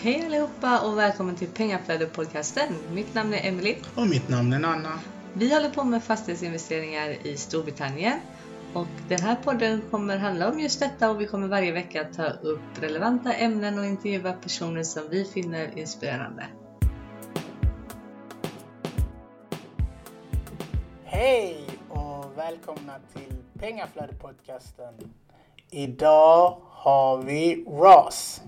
Hej allihopa och välkommen till Pengaflödet-podcasten. Mitt namn är Emily. Och mitt namn är Nanna. Vi håller på med fastighetsinvesteringar i Storbritannien. Och den här podden kommer handla om just detta och vi kommer varje vecka ta upp relevanta ämnen och intervjua personer som vi finner inspirerande. Hej och välkomna till Pengaflödet-podcasten. Idag har vi Ross.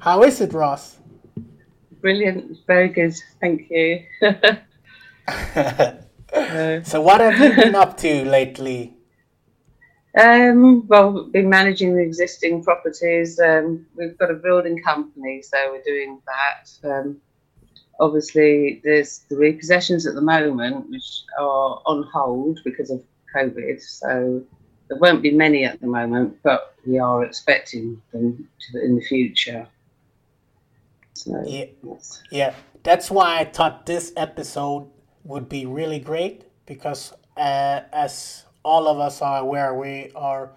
How is it Ross? Brilliant, very good, thank you. so what have you been up to lately? Um, well, we've been managing the existing properties. Um, we've got a building company, so we're doing that. Um, obviously, there's the repossessions at the moment, which are on hold because of COVID. So there won't be many at the moment, but we are expecting them to, in the future. So, Yeah. yes. Yeah, that's why I thought this episode would be really great because, uh, as all of us are aware, we are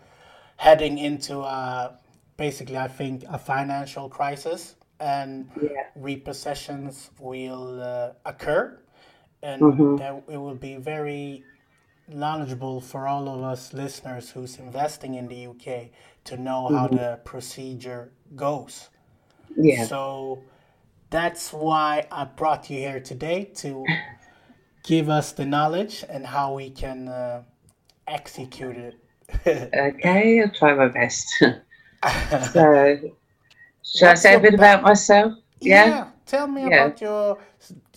heading into uh, basically, I think, a financial crisis, and Yeah. repossessions will uh, occur, and Mhm. that it will be very knowledgeable for all of us listeners who's investing in the UK to know how the procedure goes. Yeah. So that's why I brought you here today to give us the knowledge and how we can uh, execute it. Okay, I'll try my best. so, shall I say a bit about myself? Yeah. Tell me Yeah. about your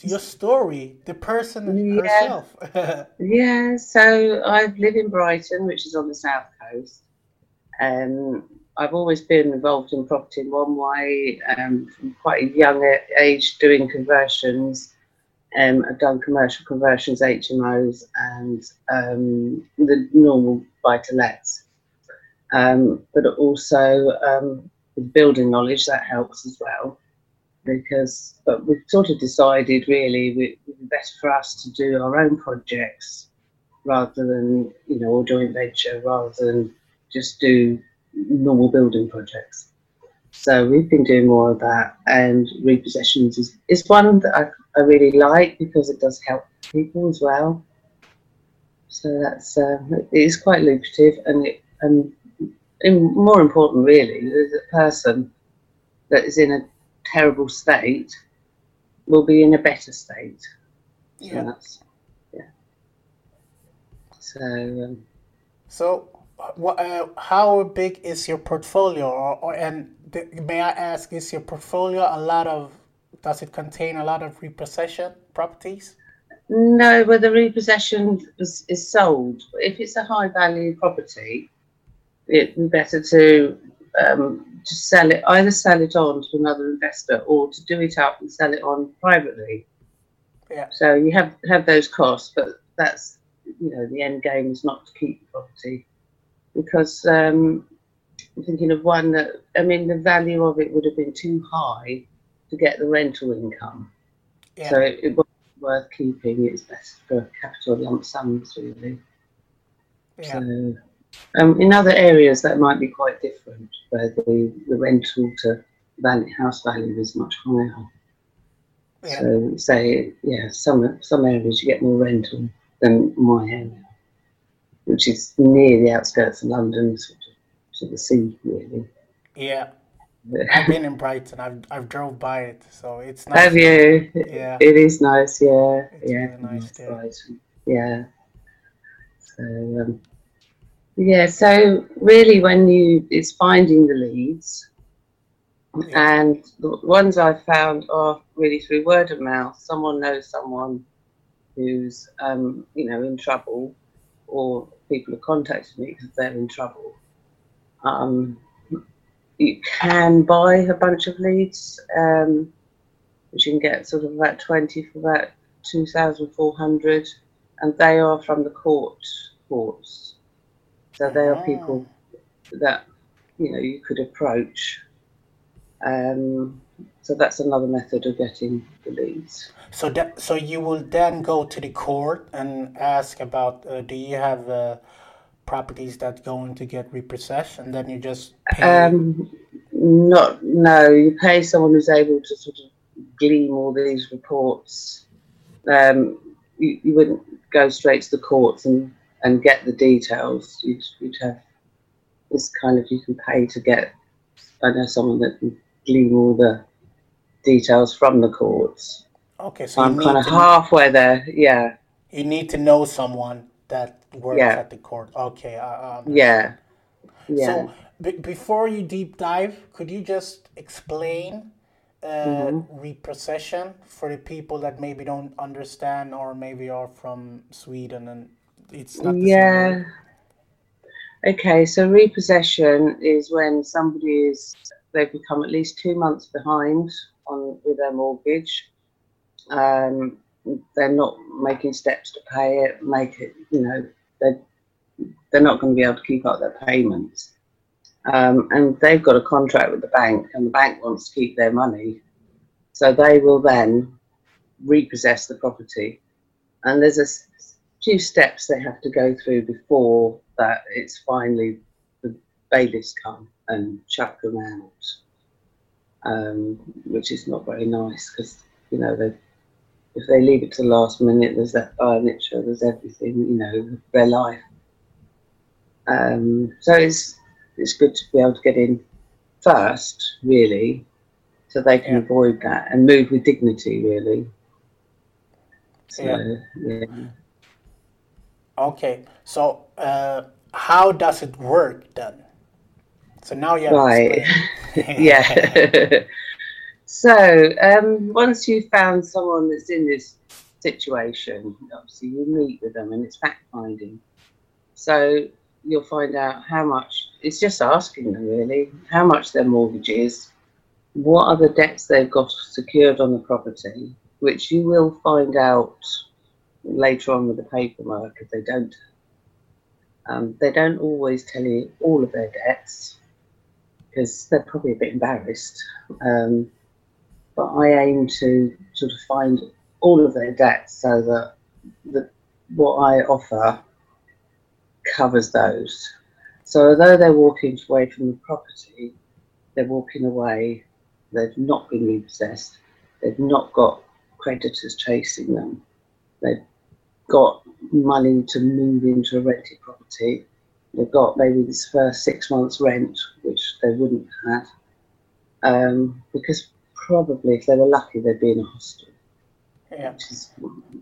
your story, the person Yeah. herself. Yeah, so I live in Brighton, which is on the south coast. Um, I've always been involved in property in one way, um, from quite a young age, doing conversions. Um, I've done commercial conversions, HMOs, and um, the normal buy to lets. Um, but also um, building knowledge, that helps as well. Because, but we've sort of decided really it would be better for us to do our own projects rather than, you know, or joint venture rather than just do normal building projects. So we've been doing more of that, and repossessions is, is one that I, I really like because it does help people as well. So that's uh, it is quite lucrative, and it and, and more important, really, the person that is in a terrible state will be in a better state. So yeah. that's yeah. So um, So, what, uh, how big is your portfolio? Or, or and th- may I ask, is your portfolio a lot of? Does it contain a lot of repossession properties? no, where the repossession is, is sold. If it's a high value property, it'd be better to um, just sell it, either sell it on to another investor or to do it up and sell it on privately. Yeah. So you have have those costs, but that's you know the end game is not to keep the property because um, I'm thinking of one that I mean the value of it would have been too high to get the rental income. Yeah. So it, it wasn't worth keeping. It's best for capital lump sums, really. Yeah. So, um, in other areas, that might be quite different, where the, the rental to value, house value is much higher. Yeah. So, say, yeah, some some areas you get more rental than my area, which is near the outskirts of London, sort of to the sea, really. Yeah. I've been in Brighton. I've I've drove by it, so it's nice. Have you? Yeah. It is nice, yeah, It's yeah, really nice yeah. So, um, yeah, so really, when you it's finding the leads, Yeah. and the ones I found are really through word of mouth. Someone knows someone who's, um, you know, in trouble, or people have contacted me because they're in trouble. Um, you can buy a bunch of leads, um, which you can get sort of about 20 for about 2,400, and they are from the court courts. So they are people that, you know, you could approach. Um, so that's another method of getting the leads. So that so you will then go to the court and ask about uh, do you have uh, properties that going to get repossessed, and then you just pay. Um, not no. You pay someone who's able to sort of glean all these reports. Um, you, you wouldn't go straight to the courts and, and get the details. You'd, you'd have this kind of you can pay to get. I know someone that can glean all the details from the courts. Okay, so I'm kind of halfway there. Yeah. You need to know someone that works Yeah. at the court. Okay. Uh, Yeah. Yeah. So b- before you deep dive, could you just explain uh, Mm-hmm. repossession for the people that maybe don't understand or maybe are from Sweden and it's not yeah. Okay, so repossession is when somebody is they've become at least two months behind on with their mortgage. Um, they're not making steps to pay it. Make it, you know, they they're not going to be able to keep up their payments. Um, and they've got a contract with the bank, and the bank wants to keep their money, so they will then repossess the property. And there's a few steps they have to go through before that it's finally bailiffs come and chuck them out, um, which is not very nice because you know they if they leave it to the last minute, there's that furniture, there's everything, you know, their life. Um, so it's it's good to be able to get in first, really, so they can Yeah. avoid that and move with dignity, really. So, Yeah. yeah. Okay, so uh, how does it work then? So now you have Right. yeah. so um, once you've found someone that's in this situation, obviously you meet with them and it's fact finding. So you'll find out how much. It's just asking them really how much their mortgage is, what are the debts they've got secured on the property, which you will find out later on with the paperwork if they don't. Um, they don't always tell you all of their debts because they're probably a bit embarrassed. Um, but I aim to sort of find all of their debts so that the, what I offer covers those. So although they're walking away from the property, they're walking away, they've not been repossessed, they've not got creditors chasing them, they've got money to move into a rented property, they've got maybe this first six months rent, which they wouldn't have had, um, because probably if they were lucky they'd be in a hostel, yeah. which is,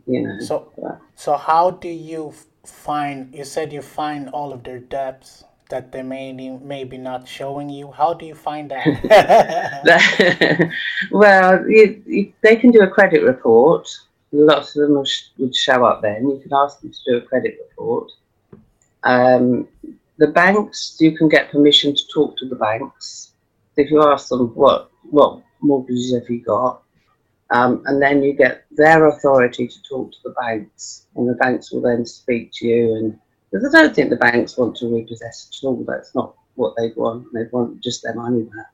you know. So but- So how do you find? You said you find all of their debts that they may maybe not showing you. How do you find that? well, you, you, they can do a credit report. Lots of them will sh- would show up then. You can ask them to do a credit report. Um, the banks, you can get permission to talk to the banks. If you ask them what what mortgages have you got, um, and then you get their authority to talk to the banks, and the banks will then speak to you. And because I don't think the banks want to repossess at all. That's not what they want. They want just their money back.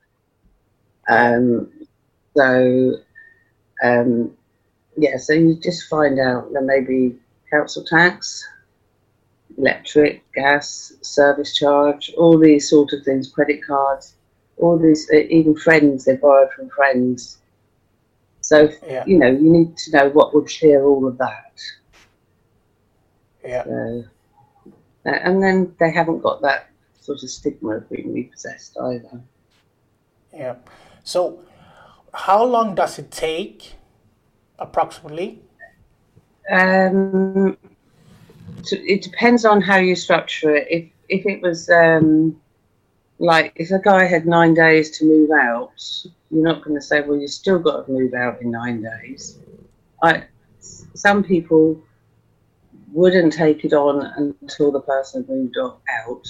Um, so, um, yeah, so you just find out there may be council tax, electric, gas, service charge, all these sort of things, credit cards, all these, uh, even friends, they borrowed from friends. So, yeah, you know, you need to know what would clear all of that. yeah. So, uh, and then they haven't got that sort of stigma of being repossessed either. Yeah. So, how long does it take, approximately? Um, it depends on how you structure it. If if it was um, like if a guy had nine days to move out, you're not going to say, well, you've still got to move out in nine days. I some people wouldn't take it on until the person moved out,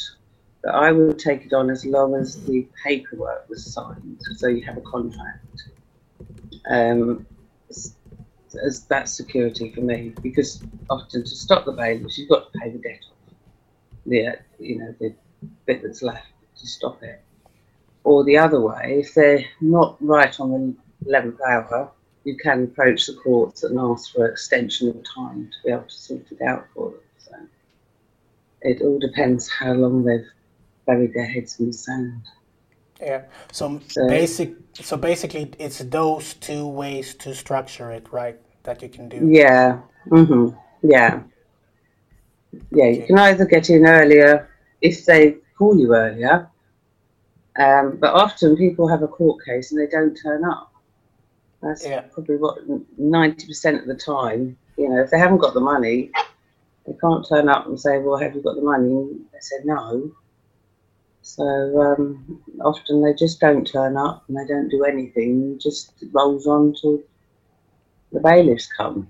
but I would take it on as long as the paperwork was signed, so you have a contract. Um, as that security for me because often to stop the bailiffs you've got to pay the debt off. The uh, you know the bit that's left to stop it. Or the other way if they're not right on the 11th hour you can approach the courts and ask for an extension of time to be able to sort it out for them. So it all depends how long they've buried their heads in the sand Yeah. So, basic. So basically, it's those two ways to structure it, right? That you can do. Yeah. Mhm. Yeah. Yeah. You can either get in earlier if they call you earlier, um, but often people have a court case and they don't turn up. That's Yeah. probably what ninety percent of the time. You know, if they haven't got the money, they can't turn up and say, "Well, have you got the money?" And they say no. So um, often they just don't turn up and they don't do anything. It just rolls on till the bailiffs come,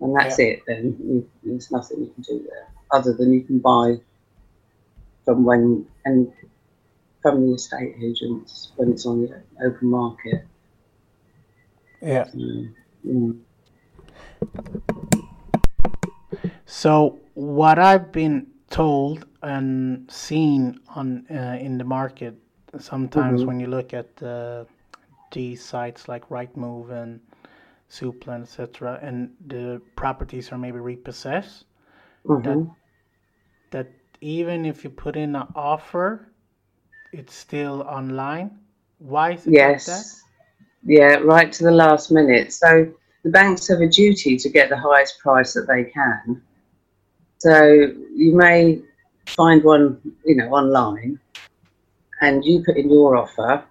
and that's it. Then you, there's nothing you can do there other than you can buy from when and from the estate agents when it's on the open market. Yeah. Mm. Mm. So what I've been told and seen on uh, in the market sometimes Mhm. when you look at uh, these sites like Rightmove and Zoopla, etc., and the properties are maybe repossessed, Mhm. that even if you put in an offer, it's still online. Why is it like that? Yes. Yeah, right to the last minute. So the banks have a duty to get the highest price that they can. So you may find one, you know, online, and you put in your offer,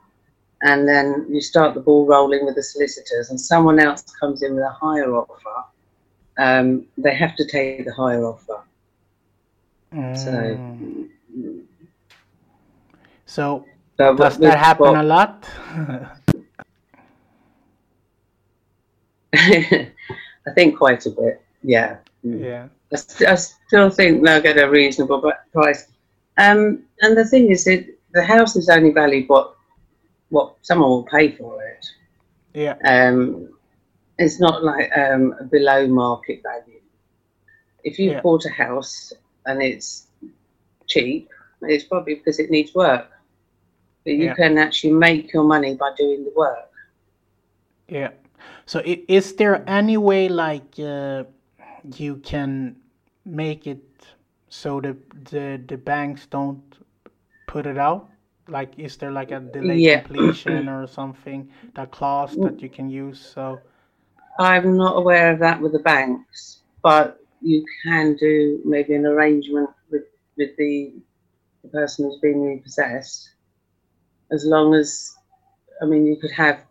and then you start the ball rolling with the solicitors, and someone else comes in with a higher offer. Um, they have to take the higher offer. So, Mm. So but does that happen what- a lot? I think quite a bit. Yeah. yeah. I, st- I still think they'll get a reasonable price. Um, and the thing is, it, the house is only valued what what someone will pay for it. Yeah. Um, it's not like um, a below market value. If you Yeah. bought a house and it's cheap, it's probably because it needs work. But you Yeah. can actually make your money by doing the work. Yeah. So is there any way like uh, you can make it so the the the banks don't put it out? Like is there like a delay Yeah. completion or something, that clause that you can use? So I'm not aware of that with the banks, but you can do maybe an arrangement with with the, the person who's been repossessed, as long as, I mean, you could have.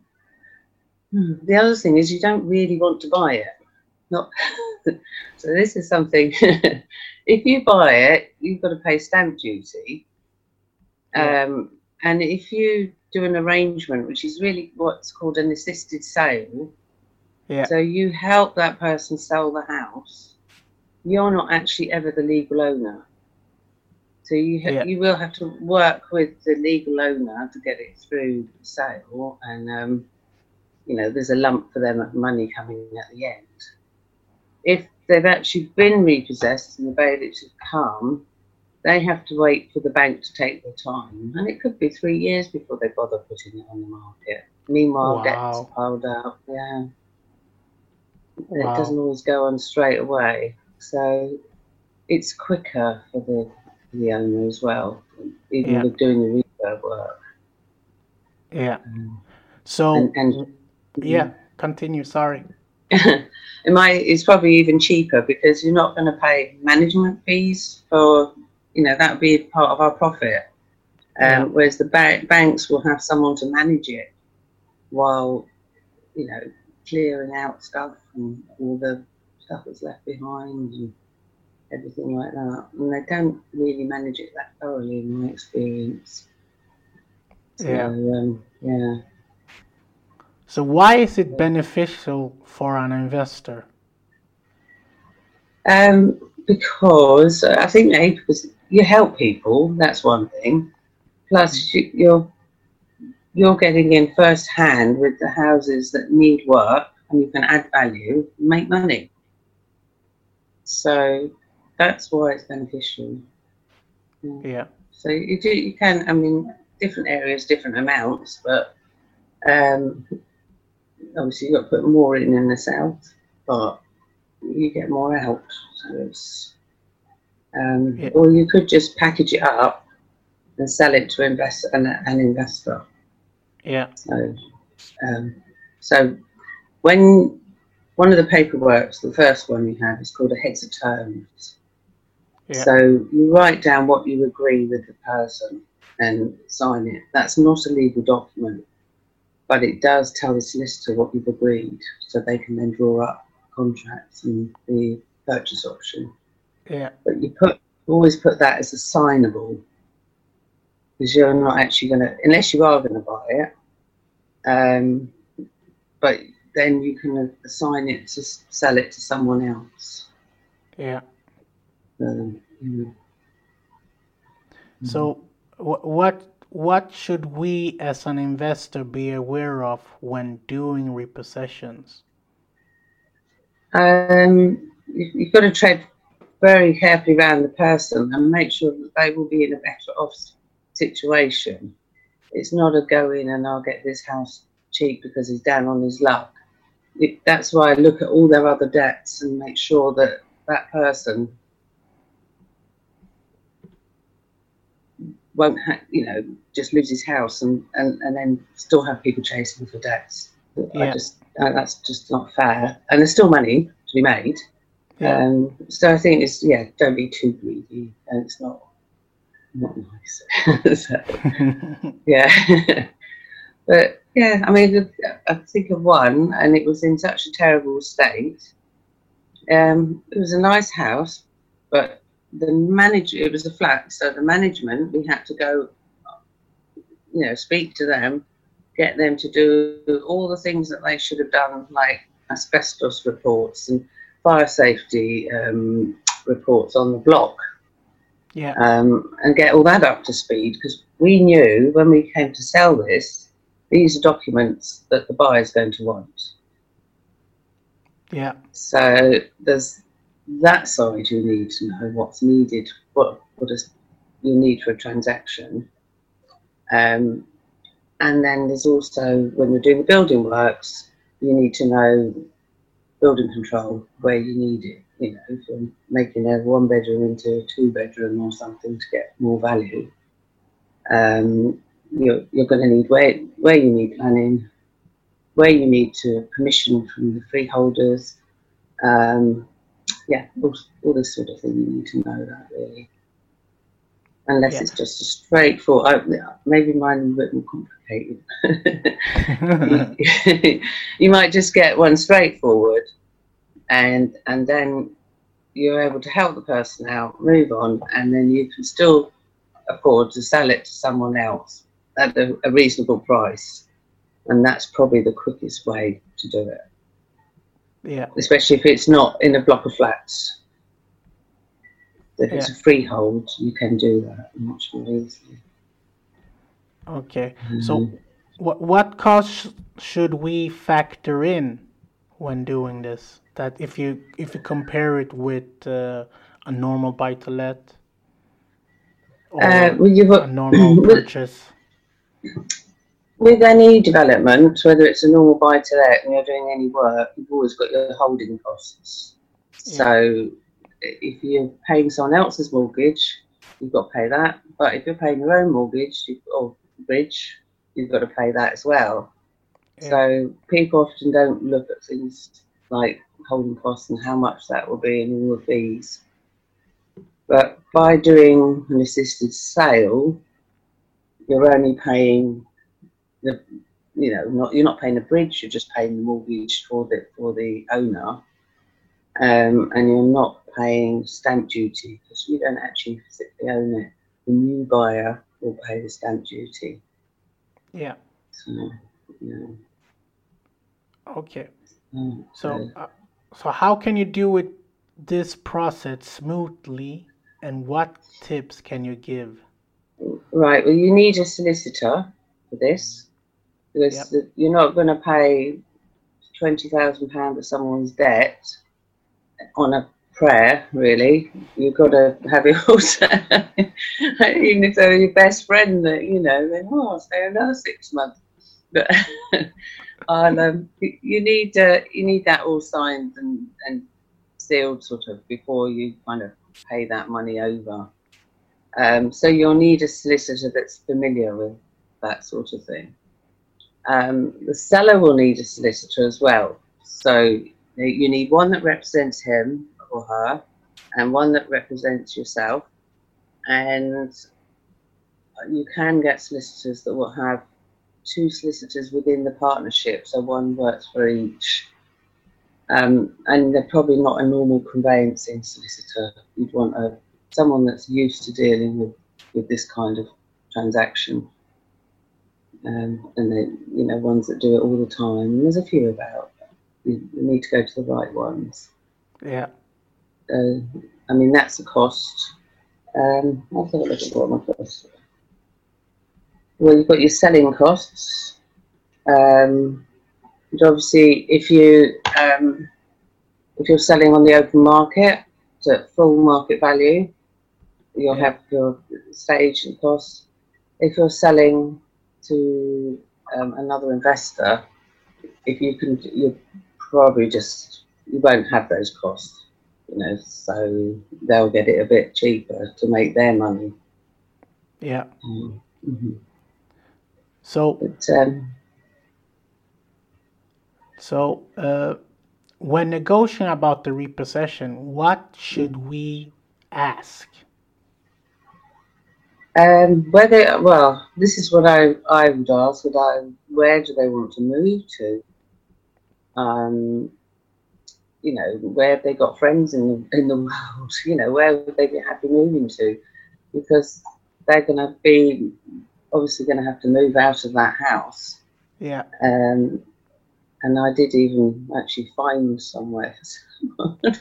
Hmm, The other thing is you don't really want to buy it. Not so. This is something. if you buy it, you've got to pay stamp duty. Yeah. Um, and if you do an arrangement, which is really what's called an assisted sale, yeah. so you help that person sell the house. You're not actually ever the legal owner. So you ha- Yeah. you will have to work with the legal owner to get it through the sale, and um, you know there's a lump for them of money coming at the end. If they've actually been repossessed and the bailiffs have come, they have to wait for the bank to take their time, and it could be three years before they bother putting it on the market. Meanwhile, debts Wow. are piled up. Yeah. And Wow. It doesn't always go on straight away, so it's quicker for the for the owner as well, even Yeah. with doing the refurb work. Yeah. Mm. So And, and yeah, mm-hmm. continue. Sorry. it might it's probably even cheaper because you're not going to pay management fees for you know that would be part of our profit um, Yeah. whereas the ba- banks will have someone to manage it while you know clearing out stuff and all the stuff that's left behind and everything like that and they don't really manage it that thoroughly in my experience so, Yeah. um, yeah So why is it beneficial for an investor? Um, because I think A, because you help people, that's one thing. Plus, you, you're you're getting in first hand with the houses that need work, and you can add value, and make money. So that's why it's beneficial. Yeah. So you do you can I mean different areas, different amounts, but um, obviously you've got to put more in in the south, but you get more out. So it's um, Yeah. or you could just package it up and sell it to invest an, an investor. Yeah. So, um, so when one of the paperworks, the first one you have is called a heads of terms. Yeah. So you write down what you agree with the person and sign it. That's not a legal document, but it does tell the solicitor what you've agreed, so they can then draw up contracts and the purchase option. Yeah. But you put always put that as assignable because you're not actually going to, unless you are going to buy it. Um, but then you can assign it to sell it to someone else. Yeah. Um, know. So, what what should we as an investor be aware of when doing repossessions? Um, you, you've got to tread very carefully around the person and make sure that they will be in a better off situation. It's not a go in and I'll get this house cheap because he's down on his luck. It, that's why I look at all their other debts and make sure that that person won't, ha- you know, just lose his house and, and, and then still have people chasing for debts. I Yeah. just uh, that's just not fair. And there's still money to be made. Yeah. Um, so I think it's yeah, don't be too greedy, and it's not not nice. so, yeah, but yeah, I mean, I think of one, and it was in such a terrible state. Um, it was a nice house, but the manager, it was a flat, so the management, we had to go, you know, speak to them, get them to do all the things that they should have done, like asbestos reports and fire safety um, reports on the block yeah. um, and get all that up to speed because we knew when we came to sell this, these are documents that the buyer's going to want. Yeah. So there's that side you need to know what's needed, what what is you need for a transaction. Um, and then there's also when you're doing the building works, you need to know building control where you need it. You know, if you're making a one bedroom into a two bedroom or something to get more value, um, you're, you're going to need where where you need planning, where you need to permission from the freeholders. Um, yeah, all, all this sort of thing you need to know that really. Unless Yeah. it's just a straightforward, maybe mine is a bit more complicated. you might just get one straightforward, and and then you're able to help the person out, move on, and then you can still afford to sell it to someone else at a, a reasonable price, and that's probably the quickest way to do it, yeah. especially if it's not in a block of flats. If it's a freehold, you can do that much more easily. Okay. So, what what costs should we factor in when doing this? That if you if you compare it with uh, a normal buy to let or Uh, well, a normal purchase. With any development, whether it's a normal buy to let and you're doing any work, you've always got your holding costs. So if you're paying someone else's mortgage, you've got to pay that. But if you're paying your own mortgage or bridge, you've got to pay that as well. Yeah. So people often don't look at things like holding costs and how much that will be and all the fees. But by doing an assisted sale, you're only paying the, you know, not you're not paying the bridge. You're just paying the mortgage for the for the owner, um, and you're not paying stamp duty because you don't actually physically own it. The new buyer will pay the stamp duty. Yeah. So, know, Okay. um, So, uh, so how can you do with this process smoothly, and what tips can you give? Right. Well, you need a solicitor for this because Yep. you're not going to pay twenty thousand pound for someone's debt on a prayer. Really, you've got to have it all. Even if they're your best friend, that you know, then oh, I'll stay another six months. But I'll, um, you- you need uh, you need that all signed and and sealed, sort of, before you kind of pay that money over. Um, so you'll need a solicitor that's familiar with that sort of thing. Um, the seller will need a solicitor as well. So you need one that represents him or her, and one that represents yourself. And you can get solicitors that will have two solicitors within the partnership, so one works for each. Um, and they're probably not a normal conveyancing solicitor. You'd want a someone that's used to dealing with, with this kind of transaction. Um, and then, you know, ones that do it all the time. And there's a few about. You, need to go to the right ones. Yeah. Uh, I mean, that's a cost. Um, I'll have a look at what my costs Well, you've got your selling costs. Um, obviously, if you um, if you're selling on the open market at full market value, you'll yeah. have your stage and costs. If you're selling to um, another investor, if you can, you probably just you won't have those costs, you know. So they'll get it a bit cheaper to make their money. Yeah. Mm-hmm. So. But, um, so. Uh, when negotiating about the repossession, what should we ask? Um, whether well, this is what I I would ask: would I, where do they want to move to? Um, you know, where have they got friends in the, in the world? You know, where would they be happy moving to? Because they're going to be obviously going to have to move out of that house. Yeah. Um, and I did even actually find somewhere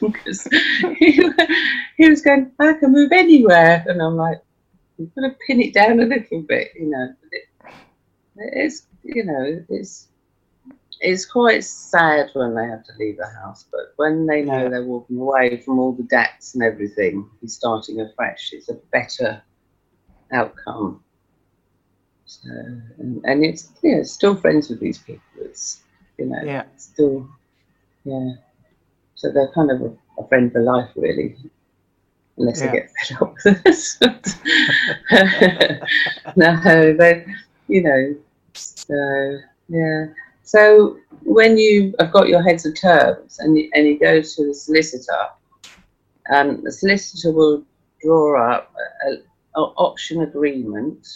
because he, he was going, I can move anywhere, and I'm like you've got to pin it down a little bit, you know. It, it's you know it's it's quite sad when they have to leave the house, but when they know they're walking away from all the debts and everything and starting afresh, it's a better outcome. So, and, and it's yeah, still friends with these people. It's you know, yeah, still yeah. So they're kind of a, a friend for life, really unless yeah. I get fed up with this. no, but you know, so yeah. So when you have got your heads of terms and you, and you go to the solicitor, um, the solicitor will draw up an option agreement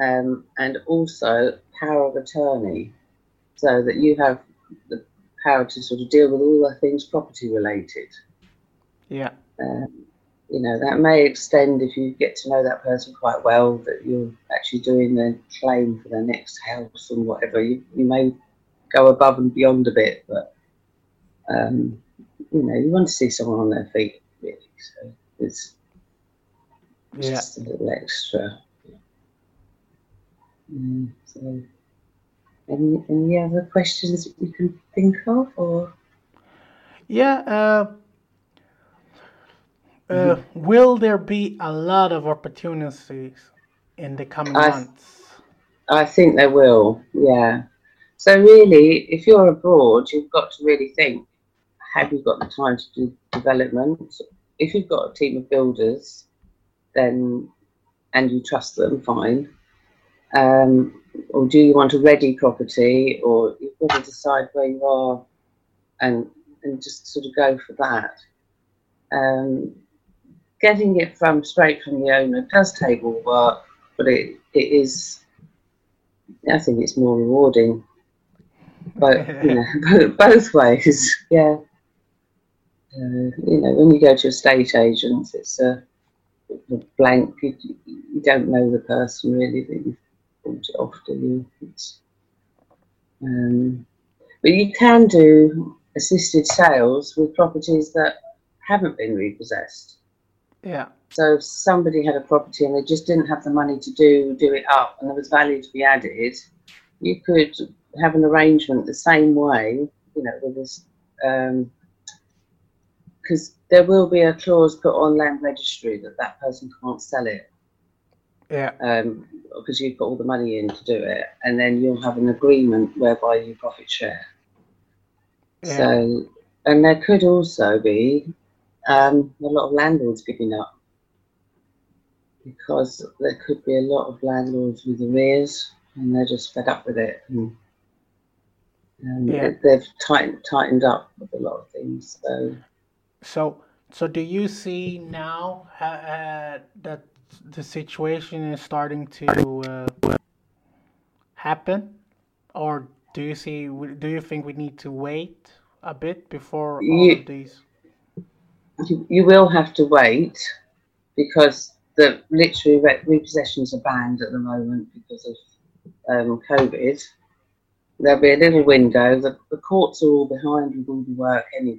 um, and also power of attorney, so that you have the power to sort of deal with all the things property related. Yeah. Um, you know, that may extend if you get to know that person quite well, that you're actually doing the claim for their next house and whatever. You, you may go above and beyond a bit, but, um, you know, you want to see someone on their feet, really. So it's yeah. just a little extra. Mm, so, any, any other questions that you can think of? or? Yeah. Uh uh, will there be a lot of opportunities in the coming I, months? I think there will, yeah. So, really, if you're abroad, you've got to really think have you got the time to do development? If you've got a team of builders, then and you trust them, fine. Um, or do you want a ready property, or you've got to decide where you are and and just sort of go for that. Um, getting it from straight from the owner does take more work, but it, it is. I think it's more rewarding, but you know, both ways. Yeah. Uh, you know, when you go to estate agents, it's a, a blank. You, you, don't know the person really that you've bought it off, do you? It's, um, but you can do assisted sales with properties that haven't been repossessed. Yeah. So if somebody had a property and they just didn't have the money to do do it up, and there was value to be added, you could have an arrangement the same way, you know, with this, because um, there will be a clause put on land registry that that person can't sell it. Yeah. Um, because you've got all the money in to do it, and then you'll have an agreement whereby you profit share. Yeah. So, and there could also be um, a lot of landlords giving up. because there could be a lot of landlords with arrears and they're just fed up with it. And, um, Yeah. they've tightened tightened up with a lot of things. So So, so do you see now uh, uh, that the situation is starting to uh, happen, or do you see? Do you think we need to wait a bit before all Ye- of these? You, you will have to wait because the literally re- repossessions are banned at the moment because of um, COVID. There'll be a little window. The, the courts are all behind with all the work anyway.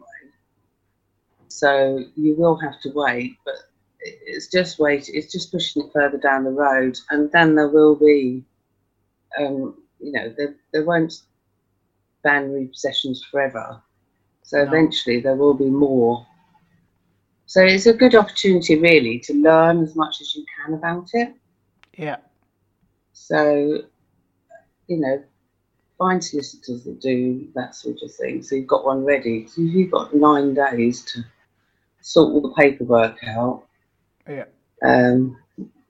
So you will have to wait, but it's just wait. It's just pushing it further down the road, and then there will be, um, you know, there, there won't ban repossessions forever. So No. eventually there will be more so it's a good opportunity, really, to learn as much as you can about it. Yeah, So, you know, find solicitors that do that sort of thing. So you've got one ready. So you've got nine days to sort all the paperwork out. yeah, Um,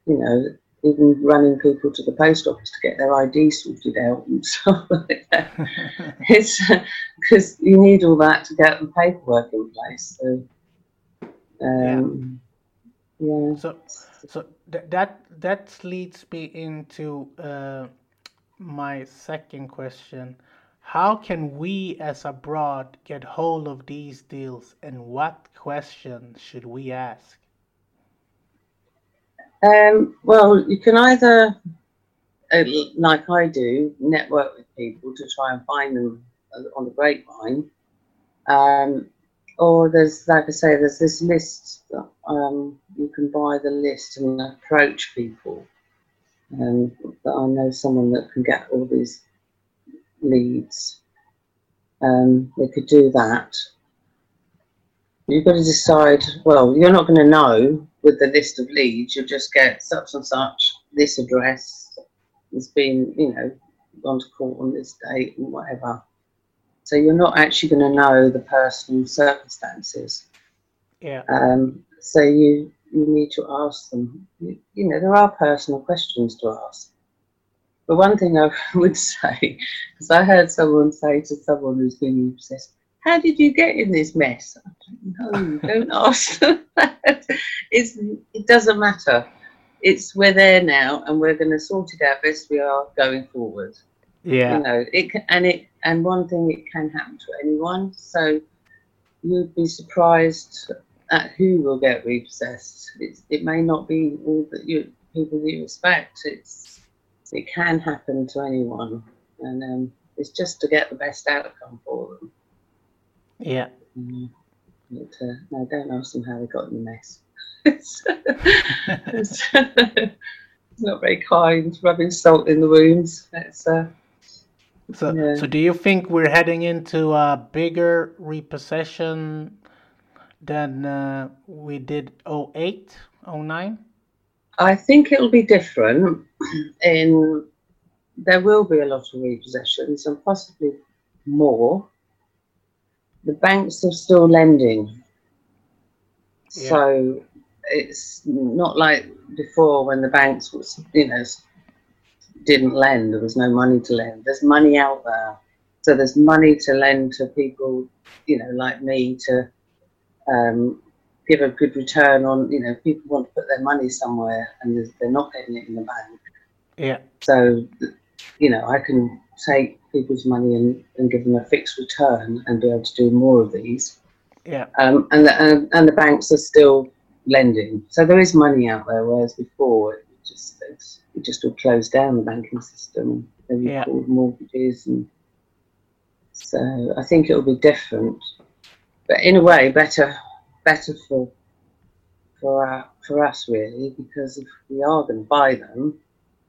you know, even running people to the post office to get their ID sorted out and stuff like that. It's because you need all that to get the paperwork in place. So, um, yeah. So, so th- that that leads me into uh, my second question. How can we as abroad get hold of these deals and what questions should we ask? Um, well, you can either, uh, like I do, network with people to try and find them on the grapevine. Um, or there's, like I say, there's this list. That, um, you can buy the list and approach people. Um, that I know someone that can get all these leads. Um, they could do that. You've got to decide. Well, you're not going to know with the list of leads. You'll just get such and such, this address has been, you know, gone to court on this date and whatever. So you're not actually going to know the personal circumstances. Yeah, Um, so you you need to ask them. You, you know, there are personal questions to ask. But one thing I would say, because I heard someone say to someone who's been obsessed, "How did you get in this mess?" I don't know. Don't ask them that. It's, it doesn't matter. It's we're there now, and we're going to sort it out best we are going forward yeah, you know it can, and it and one thing it can happen to anyone. So you'd be surprised at who will get repossessed. It's, it may not be all that you people that you expect. It's it can happen to anyone. And um, it's just to get the best outcome for them. Yeah. Mm. but, uh, no don't ask them how they got in the mess. It's, it's, it's not very kind rubbing salt in the wounds. It's uh, So, Yeah. so do you think we're heading into a bigger repossession than uh, we did 08, 09? I think it'll be different. In there will be a lot of repossessions and possibly more. The banks are still lending, Yeah. so it's not like before when the banks was you know didn't lend. There was no money to lend. There's money out there, so there's money to lend to people, you know, like me to um, give a good return on. You know, people want to put their money somewhere and they're not getting it in the bank. Yeah, So, you know, I can take people's money and, and give them a fixed return and be able to do more of these. yeah, Um, and, the, and, and the banks are still lending. So there is money out there, whereas before it just it's, it just all closed down the banking system. They were Yeah. mortgages, and so I think it will be different, but in a way better better for for our, for us really because if we are going to buy them,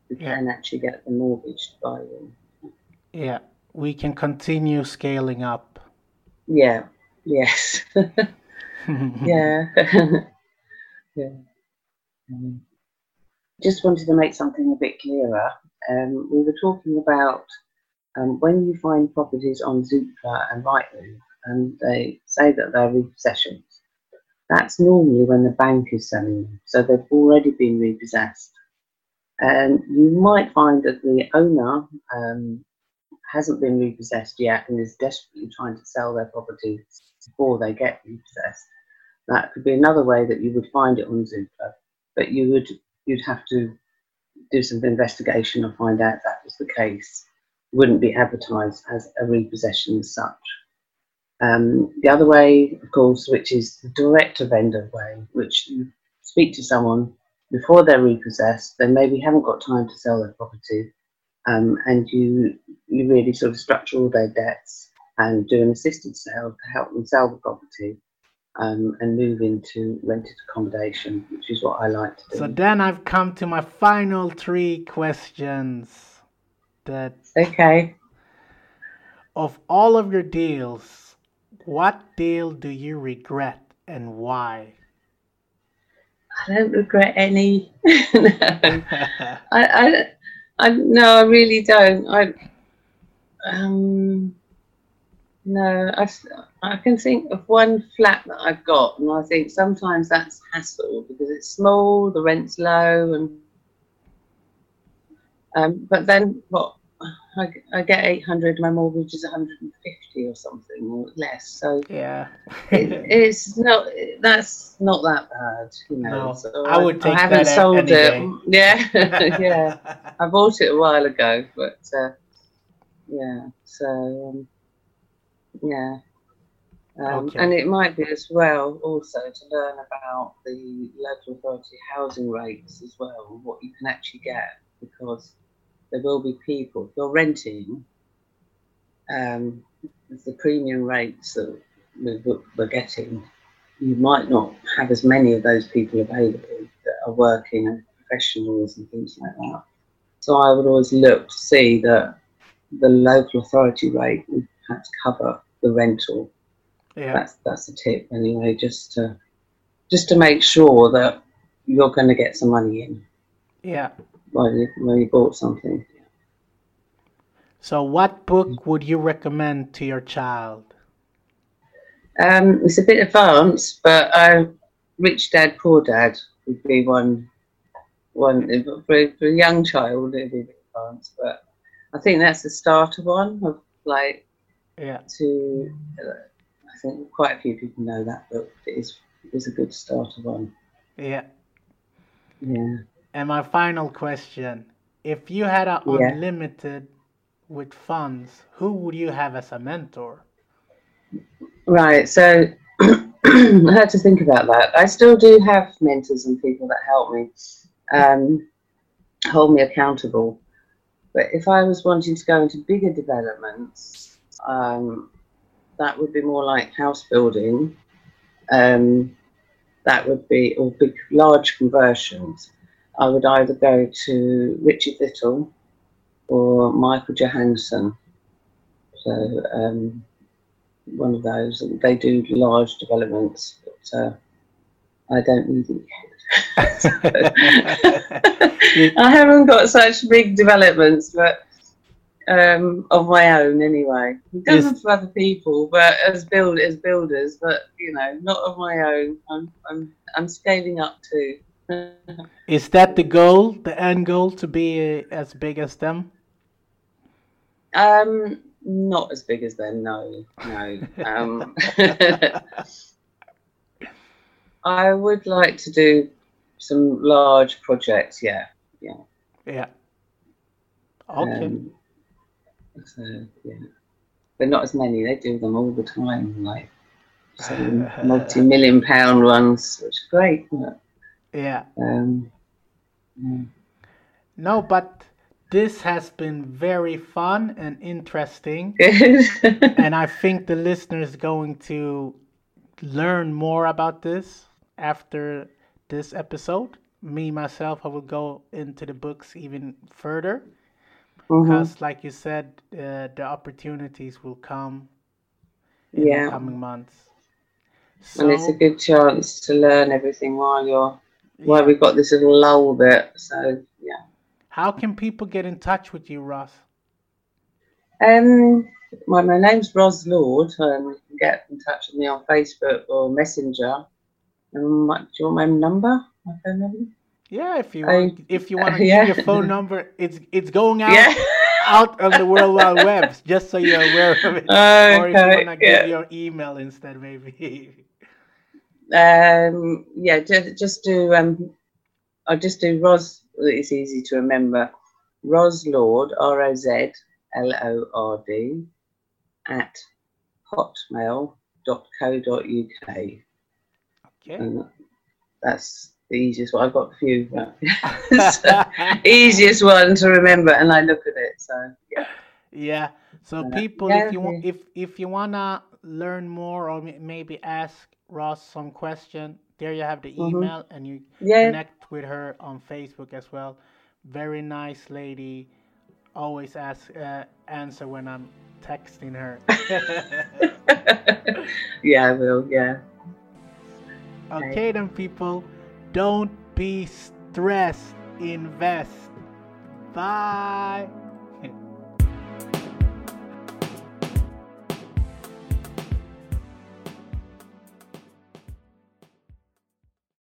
we Yeah. can actually get the mortgage to buy them. yeah. We can continue scaling up. Yeah. Yes. yeah. yeah. Um, just wanted to make something a bit clearer. Um, we were talking about um, when you find properties on Zoopla and Rightmove, and they say that they're repossessions. that's normally when the bank is selling them. So they've already been repossessed. And you might find that the owner um, hasn't been repossessed yet and is desperately trying to sell their property before they get repossessed. That could be another way that you would find it on Zoopla, but you would you'd have to do some investigation and find out that was the case. It wouldn't be advertised as a repossession as such. Um, the other way, of course, which is the direct to vendor way, which you speak to someone before they're repossessed, they maybe haven't got time to sell their property, um, and you you really sort of structure all their debts and do an assisted sale to help them sell the property um, and move into rented accommodation, which is what I like to do. So then I've come to my final three questions. That okay. Of all of your deals, what deal do you regret and why? I don't regret any. no. I, I, I, no, I really don't. I, um, no, I, I can think of one flat that I've got, and I think sometimes that's hassle because it's small, the rent's low, and um, but then what? I, I get 800, my mortgage is 150 or something or less. So yeah, it, it's not that's not that bad, you know. No, so I would take I haven't that sold any it. day. Yeah, yeah. I bought it a while ago, but uh, yeah. So um, yeah. Um, Okay. And it might be as well also to learn about the local authority housing rates as well, and what you can actually get, because there will be people, if you're renting, um, the premium rates that we- we're getting, you might not have as many of those people available that are working and professionals and things like that. So I would always look to see that the local authority rate would perhaps cover the rental yeah, that's that's a tip anyway just to just to make sure that you're going to get some money in yeah. when you, when you bought something So, what book would you recommend to your child? um, it's a bit advanced but uh, rich dad poor dad would be one one for, for a young child it'd be a bit advanced but i think that's the starter one of like Yeah, to uh, think quite a few people know that book it is it is a good starter one yeah. yeah And my final question: If you had a Yeah. unlimited with funds, who would you have as a mentor? Right, so I had to think about that. I still do have mentors and people that help me, um, hold me accountable. But if I was wanting to go into bigger developments, um, that would be more like house building. Um, that would be, or big, large conversions. I would either go to Richard Little or Michael Johansson. So, um, one of those. and They do large developments, but uh, I don't need it. I haven't got such big developments, but um, of my own anyway. It Yes. doesn't for other people, but as build as builders, but you know, not of my own. I'm I'm I'm scaling up too. Is that the goal, the end goal, to be uh, as big as them? Um, not as big as them, no, no. Um, I would like to do some large projects, yeah, yeah. Yeah. Okay. Um, so yeah, but not as many. They do them all the time, like multi-million pound ones, which is great. But, yeah. um, yeah. No, but this has been very fun and interesting. And I think the listener is going to learn more about this after this episode. Me myself, I will go into the books even further Mhm. because, like you said, uh, the opportunities will come in the coming months. and it's a good chance to learn everything while you're while we've got this little lull bit. So yeah. how can people get in touch with you, Roz? Um, well, my name's Roz Lord. Um, you can get in touch with me on Facebook or Messenger. Um, do you want my number? My phone number? Yeah, if you I- want, if you want to yeah. give your phone number, it's it's going out Yeah. out on the World Wide Web, just so you're aware of it. or if you want to Yeah. give your email instead, maybe. Um, yeah, just, just do. Um, I'll just do Roz. It's easy to remember. Roz Lord, R O Z L O R D, at hotmail.co.uk. Okay. And that's the easiest one. I've got a few. The easiest one to remember, and I look at it. So yeah. Yeah. So Uh, people, yeah, if you want, if if you wanna learn more or maybe ask Roz some question, there you have the Mhm. email, and you Yeah. connect with her on Facebook as well. Very nice lady. Always ask uh, answer when I'm texting her. yeah, I will. Yeah. okay, then people, don't be stressed. Invest. Bye.